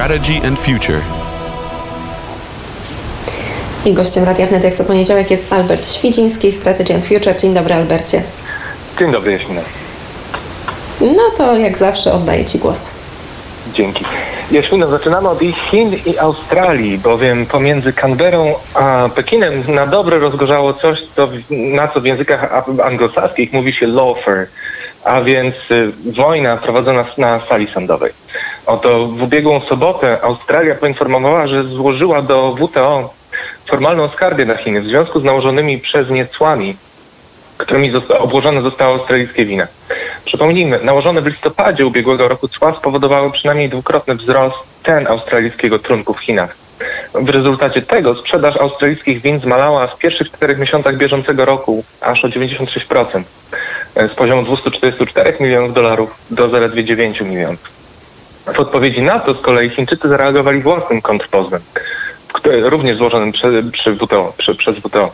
strategy and future. I gościem Radia Wnet jak co poniedziałek jest Albert Świdziński, Strategy and Future. Dzień dobry Albercie. Dzień dobry Jaśmina. No to jak zawsze oddaję Ci głos. Dzięki. Jaśmino, zaczynamy od Chin i Australii, bowiem pomiędzy Canberrą a Pekinem na dobre rozgorzało coś, co, na co w językach anglosaskich mówi się lawfare, a więc y, wojna prowadzona na sali sądowej. Oto w ubiegłą sobotę Australia poinformowała, że złożyła do WTO formalną skargę na Chiny w związku z nałożonymi przez nie cłami, którymi zosta obłożone zostały australijskie wina. Przypomnijmy, nałożone w listopadzie ubiegłego roku cła spowodowały przynajmniej dwukrotny wzrost cen australijskiego trunku w Chinach. W rezultacie tego sprzedaż australijskich win zmalała w pierwszych czterech miesiącach bieżącego roku aż o 96%, z poziomu 244 milionów dolarów do zaledwie 9 milionów. W odpowiedzi na to z kolei Chińczycy zareagowali własnym kontrpozwem również złożonym przy, przy WTO, przy, przez WTO,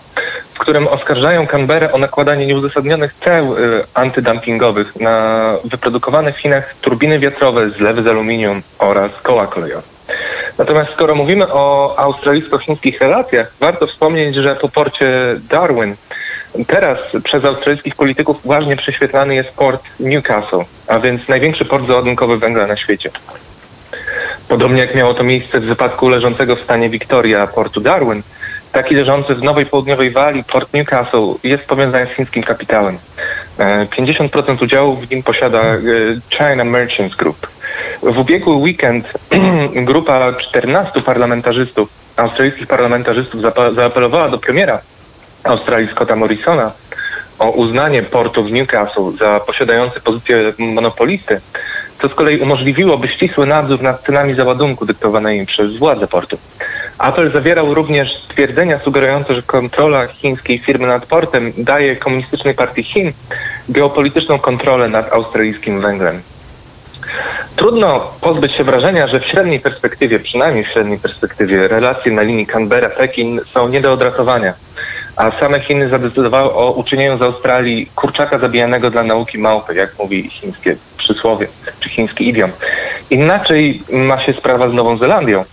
w którym oskarżają Canberrę o nakładanie nieuzasadnionych ceł y, antydumpingowych na wyprodukowane w Chinach turbiny wiatrowe, zlewy z aluminium oraz koła kolejowe. Natomiast skoro mówimy o australijsko-chińskich relacjach, warto wspomnieć, że po porcie Darwin teraz przez australijskich polityków uważnie prześwietlany jest port Newcastle, a więc największy port załadunkowy węgla na świecie. Podobnie jak miało to miejsce w wypadku leżącego w stanie Victoria portu Darwin, taki leżący w Nowej Południowej Walii port Newcastle jest powiązany z chińskim kapitałem. 50% e, udziału w nim posiada e, China Merchants Group. W ubiegły weekend grupa 14 parlamentarzystów, australijskich parlamentarzystów zaapelowała do premiera Australii Scotta Morrisona o uznanie portu w Newcastle za posiadający pozycję monopolisty co z kolei umożliwiłoby ścisły nadzór nad cenami załadunku dyktowanymi przez władze portu. Apel zawierał również stwierdzenia sugerujące, że kontrola chińskiej firmy nad portem daje komunistycznej partii Chin geopolityczną kontrolę nad australijskim węglem. Trudno pozbyć się wrażenia, że w średniej perspektywie, przynajmniej w średniej perspektywie, relacje na linii Canberra-Pekin są nie do odratowania a same Chiny zadecydowały o uczynieniu z Australii kurczaka zabijanego dla nauki małpy, jak mówi chińskie przysłowie, czy chiński idiom. Inaczej ma się sprawa z Nową Zelandią.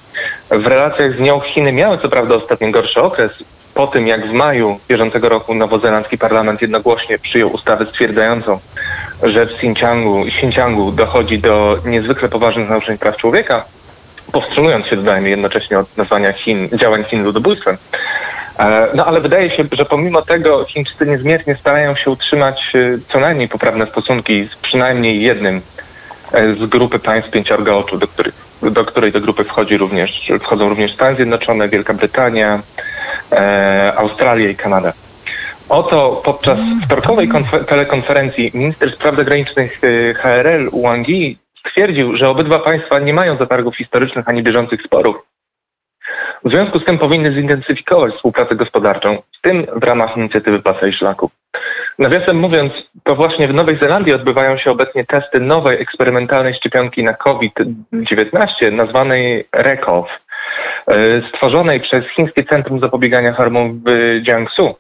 W relacjach z nią Chiny miały co prawda ostatnio gorszy okres, po tym jak w maju bieżącego roku nowozelandzki parlament jednogłośnie przyjął ustawę stwierdzającą, że w Xinjiangu, Xinjiangu dochodzi do niezwykle poważnych naruszeń praw człowieka, powstrzymując się, dodajmy, jednocześnie od nazwania Chin, działań Chin ludobójstwem. E, no ale wydaje się, że pomimo tego Chińczycy niezmiernie starają się utrzymać e, co najmniej poprawne stosunki z przynajmniej jednym e, z grupy państw pięciorga oczu, do, których, do której do grupy wchodzi również, wchodzą również Stany Zjednoczone, Wielka Brytania, e, Australia i Kanada. Oto podczas wtorkowej telekonferencji minister spraw zagranicznych HRL Wang Yi stwierdził, że obydwa państwa nie mają zatargów historycznych ani bieżących sporów, w związku z tym powinny zintensyfikować współpracę gospodarczą, w tym w ramach inicjatywy Pasa i Szlaku. Nawiasem mówiąc, to właśnie w Nowej Zelandii odbywają się obecnie testy nowej eksperymentalnej szczepionki na COVID-19 nazwanej RECOV, e, stworzonej przez Chińskie Centrum Zapobiegania Chorobom w Jiangsu.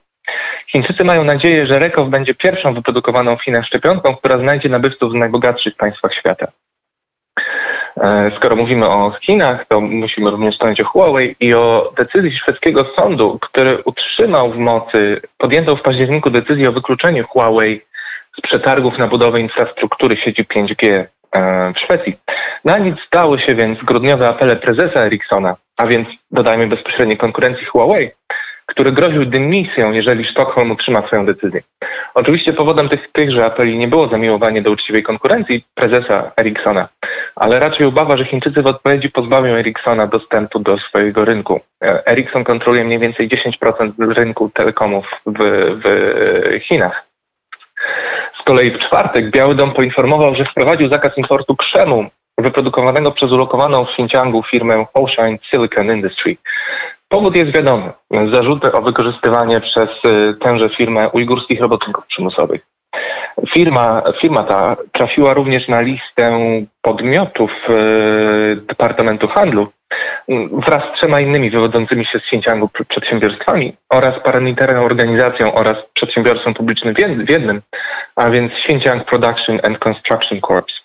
Chińczycy mają nadzieję, że RECOV będzie pierwszą wyprodukowaną w Chinach szczepionką, która znajdzie nabywców w najbogatszych państwach świata. E, skoro mówimy o Chinach, to musimy również wspomnieć o Huawei i o decyzji szwedzkiego sądu, który utrzymał w mocy, podjętą w październiku decyzję o wykluczeniu Huawei z przetargów na budowę infrastruktury sieci 5G e, w Szwecji. Na nic stały się więc grudniowe apele prezesa Ericssona, a więc dodajmy bezpośredniej konkurencji Huawei, który groził dymisją, jeżeli Sztokholm utrzyma swoją decyzję. Oczywiście powodem tych, tychże apeli nie było zamiłowanie do uczciwej konkurencji prezesa Ericssona, ale raczej obawa, że Chińczycy w odpowiedzi pozbawią Ericssona dostępu do swojego rynku. E, Ericsson kontroluje mniej więcej 10% rynku telekomów w, w Chinach. Z kolei w czwartek Biały Dom poinformował, że wprowadził zakaz importu krzemu wyprodukowanego przez ulokowaną w Xinjiangu firmę Ocean Silicon Industry. Powód jest wiadomy. Zarzuty o wykorzystywanie przez y, tęże firmę ujgurskich robotników przymusowych. Firma, firma ta trafiła również na listę podmiotów y, Departamentu Handlu wraz z trzema innymi wywodzącymi się z Xinjiangu przedsiębiorstwami oraz paramilitarną organizacją oraz przedsiębiorstwem publicznym w jednym, a więc Xinjiang Production and Construction Corps.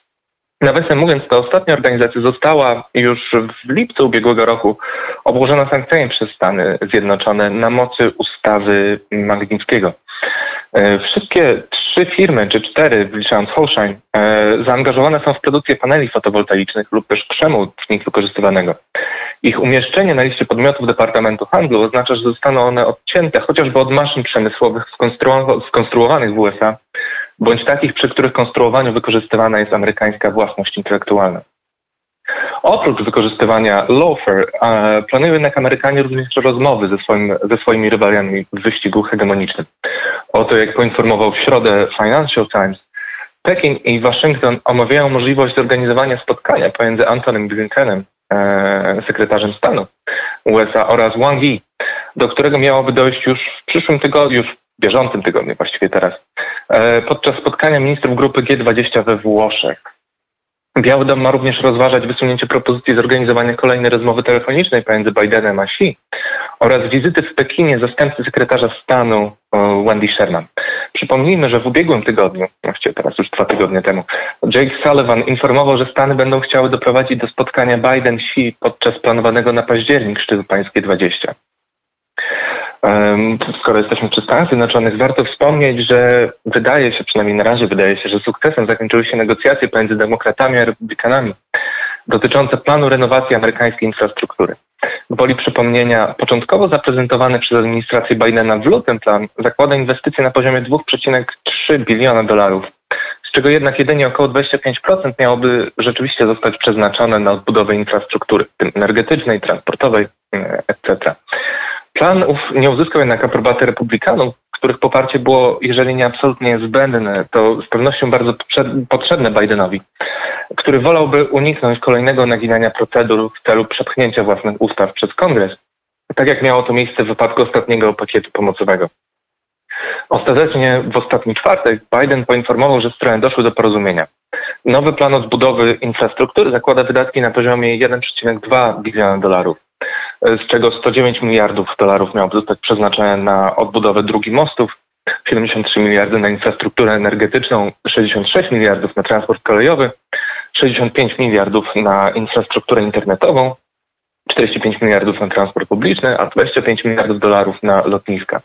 Nawiasem mówiąc, ta ostatnia organizacja została już w lipcu ubiegłego roku obłożona sankcjami przez Stany Zjednoczone na mocy ustawy Magnickiego. E, wszystkie trzy firmy, czy cztery, wliczając Holsheim, e, zaangażowane są w produkcję paneli fotowoltaicznych lub też krzemu w nich wykorzystywanego. Ich umieszczenie na liście podmiotów Departamentu Handlu oznacza, że zostaną one odcięte chociażby od maszyn przemysłowych skonstruowanych w USA, bądź takich, przy których konstruowaniu wykorzystywana jest amerykańska własność intelektualna. Oprócz wykorzystywania lawfare, planują jednak Amerykanie również rozmowy ze, swoim, ze swoimi rywalami w wyścigu hegemonicznym. Oto jak poinformował w środę Financial Times, Pekin i Waszyngton omawiają możliwość zorganizowania spotkania pomiędzy Antonym Blinkenem, e, sekretarzem stanu USA oraz Wang Yi, do którego miałoby dojść już w przyszłym tygodniu, już w bieżącym tygodniu właściwie teraz, e, podczas spotkania ministrów grupy G20 we Włoszech. Biały Dom ma również rozważać wysunięcie propozycji zorganizowania kolejnej rozmowy telefonicznej pomiędzy Bidenem a Xi oraz wizyty w Pekinie zastępcy sekretarza stanu Wendy Sherman. Przypomnijmy, że w ubiegłym tygodniu, właściwie teraz już dwa tygodnie temu, Jake Sullivan informował, że Stany będą chciały doprowadzić do spotkania Biden-Xi podczas planowanego na październik szczytu pańskie 20. Skoro jesteśmy przy Stanach Zjednoczonych, warto wspomnieć, że wydaje się, przynajmniej na razie wydaje się, że sukcesem zakończyły się negocjacje pomiędzy demokratami a republikanami dotyczące planu renowacji amerykańskiej infrastruktury. Gwoli przypomnienia, początkowo zaprezentowany przez administrację Bidena w lutym plan zakłada inwestycje na poziomie 2,3 biliona dolarów, z czego jednak jedynie około 25% miałoby rzeczywiście zostać przeznaczone na odbudowę infrastruktury, tym energetycznej, transportowej, e, etc. Plan ów nie uzyskał jednak aprobaty republikanów, których poparcie było, jeżeli nie absolutnie zbędne, to z pewnością bardzo potrzebne Bidenowi, który wolałby uniknąć kolejnego naginania procedur w celu przepchnięcia własnych ustaw przez kongres, tak jak miało to miejsce w wypadku ostatniego pakietu pomocowego. Ostatecznie w ostatni czwartek Biden poinformował, że strony doszły do porozumienia. Nowy plan odbudowy infrastruktury zakłada wydatki na poziomie 1,2 biliona dolarów z czego 109 miliardów dolarów miałoby zostać przeznaczone na odbudowę dróg i mostów, 73 miliardy na infrastrukturę energetyczną, 66 miliardów na transport kolejowy, 65 miliardów na infrastrukturę internetową, 45 miliardów na transport publiczny, a 25 miliardów dolarów na lotniska.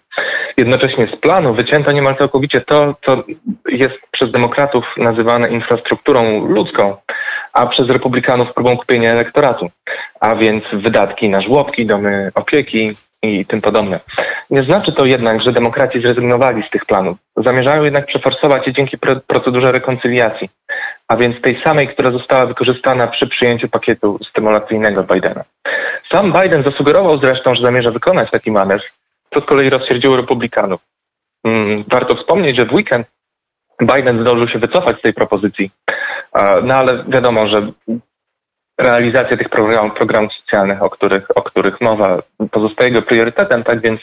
Jednocześnie z planu wycięto niemal całkowicie to, co jest przez demokratów nazywane infrastrukturą ludzką, a przez republikanów próbą kupienia elektoratu, a więc wydatki na żłobki, domy opieki i tym podobne. Nie znaczy to jednak, że demokraci zrezygnowali z tych planów. Zamierzają jednak przeforsować je dzięki procedurze rekoncyliacji, a więc tej samej, która została wykorzystana przy przyjęciu pakietu stymulacyjnego Bidena. Sam Biden zasugerował zresztą, że zamierza wykonać taki manewr, co z kolei rozsierdziło republikanów. Mm, warto wspomnieć, że w weekend Biden zdążył się wycofać z tej propozycji, no ale wiadomo, że realizacja tych programów, programów socjalnych, o których, o których mowa, pozostaje jego priorytetem, tak więc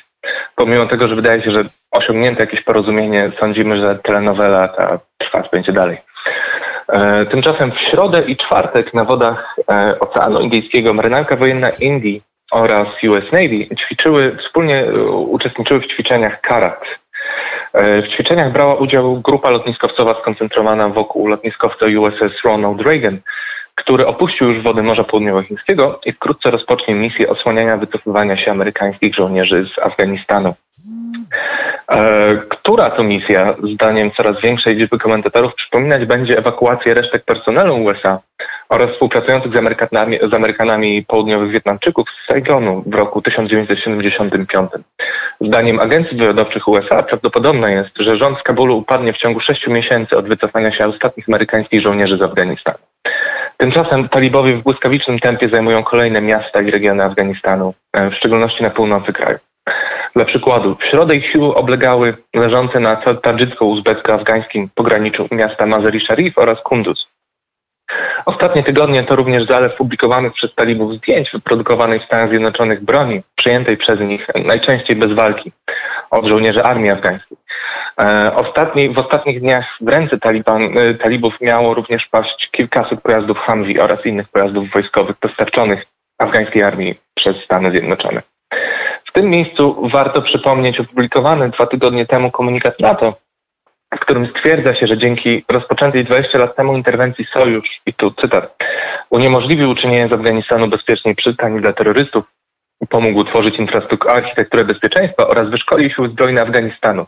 pomimo tego, że wydaje się, że osiągnięto jakieś porozumienie, sądzimy, że telenowela ta trwać będzie dalej. E, tymczasem w środę i czwartek na wodach e, Oceanu Indyjskiego marynarka wojenna Indii oraz US Navy ćwiczyły, wspólnie e, uczestniczyły w ćwiczeniach Karat. W ćwiczeniach brała udział grupa lotniskowcowa skoncentrowana wokół lotniskowca USS Ronald Reagan, który opuścił już wody Morza Południowochińskiego i wkrótce rozpocznie misję osłaniania wycofywania się amerykańskich żołnierzy z Afganistanu. E, która to misja, zdaniem coraz większej liczby komentatorów, przypominać będzie ewakuację resztek personelu USA oraz współpracujących z Amerykanami, z Amerykanami południowych Wietnamczyków z Saigonu w roku 1975. Zdaniem agencji wywiadowczych USA prawdopodobne jest, że rząd z Kabulu upadnie w ciągu sześciu miesięcy od wycofania się ostatnich amerykańskich żołnierzy z Afganistanu. Tymczasem talibowie w błyskawicznym tempie zajmują kolejne miasta i regiony Afganistanu, e, w szczególności na północy kraju. Dla przykładu, w środę ich siły oblegały leżące na tadżycko-uzbecko-afgańskim pograniczu miasta Mazar-i Sharif oraz Kunduz. Ostatnie tygodnie to również zalew publikowanych przez talibów zdjęć wyprodukowanej w Stanach Zjednoczonych broni, przyjętej przez nich najczęściej bez walki od żołnierzy armii afgańskiej. E, ostatni, w ostatnich dniach w ręce taliban, e, talibów miało również paść kilkaset pojazdów Humvee oraz innych pojazdów wojskowych dostarczonych afgańskiej armii przez Stany Zjednoczone. W tym miejscu warto przypomnieć opublikowany dwa tygodnie temu komunikat NATO, w którym stwierdza się, że dzięki rozpoczętej 20 lat temu interwencji Sojusz, i tu cytat, uniemożliwił uczynienie z Afganistanu bezpiecznej przystani dla terrorystów, pomógł tworzyć infrastrukturę, architekturę bezpieczeństwa oraz wyszkolił siły zbrojne Afganistanu,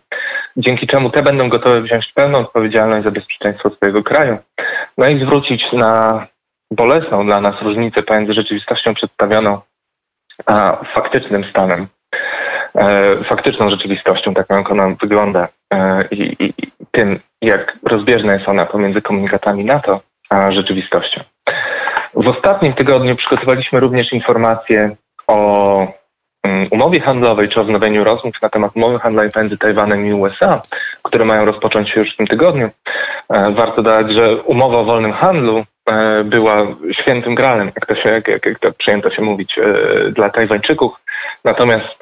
dzięki czemu te będą gotowe wziąć pełną odpowiedzialność za bezpieczeństwo swojego kraju, no i zwrócić na bolesną dla nas różnicę pomiędzy rzeczywistością przedstawioną a faktycznym stanem, e, faktyczną rzeczywistością, taką jak ona wygląda e, i, tym, jak rozbieżna jest ona pomiędzy komunikatami NATO a rzeczywistością. W ostatnim tygodniu przygotowaliśmy również informacje o mm, umowie handlowej czy o wznowieniu rozmów na temat umowy handlowej pomiędzy Tajwanem i USA, które mają rozpocząć się już w tym tygodniu. E, warto dodać, że umowa o wolnym handlu była świętym gralem, jak to, się, jak, jak, jak to przyjęto się mówić, e, dla Tajwańczyków. Natomiast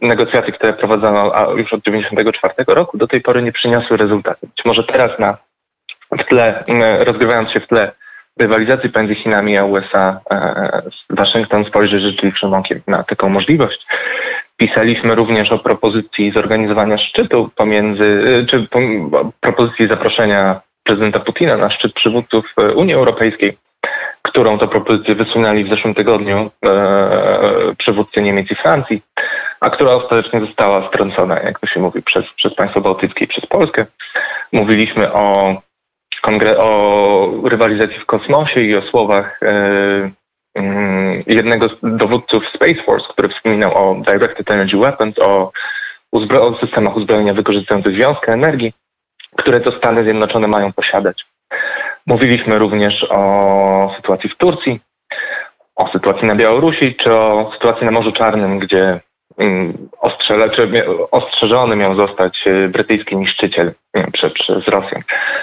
negocjacje, które prowadzono już od 1994 roku, do tej pory nie przyniosły rezultatu. Być może teraz na w tle, rozgrywając się w tle rywalizacji pomiędzy Chinami a USA e, Waszyngton spojrzy życzliwszym okiem na taką możliwość. Pisaliśmy również o propozycji zorganizowania szczytu pomiędzy, e, czy propozycji zaproszenia prezydenta Putina na szczyt przywódców e, Unii Europejskiej, którą to propozycję wysunęli w zeszłym tygodniu e, przywódcy Niemiec i Francji, a która ostatecznie została strącona, jak to się mówi, przez, przez państwo bałtyckie i przez Polskę. Mówiliśmy o kongre- o rywalizacji w kosmosie i o słowach e, mm, jednego z dowódców Space Force, który wspominał o Directed Energy Weapons, o, uzbro- o systemach uzbrojenia wykorzystujących wiązkę energii, które to Stany Zjednoczone mają posiadać. Mówiliśmy również o sytuacji w Turcji, o sytuacji na Białorusi, czy o sytuacji na Morzu Czarnym, gdzie Mm, ostrzeżony miał zostać e, brytyjski niszczyciel przez, przez Rosjan.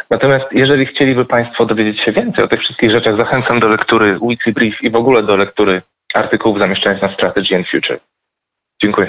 Natomiast jeżeli chcieliby Państwo dowiedzieć się więcej o tych wszystkich rzeczach, zachęcam do lektury Weekly Brief i w ogóle do lektury artykułów zamieszczanych na Strategy and Future. Dziękuję.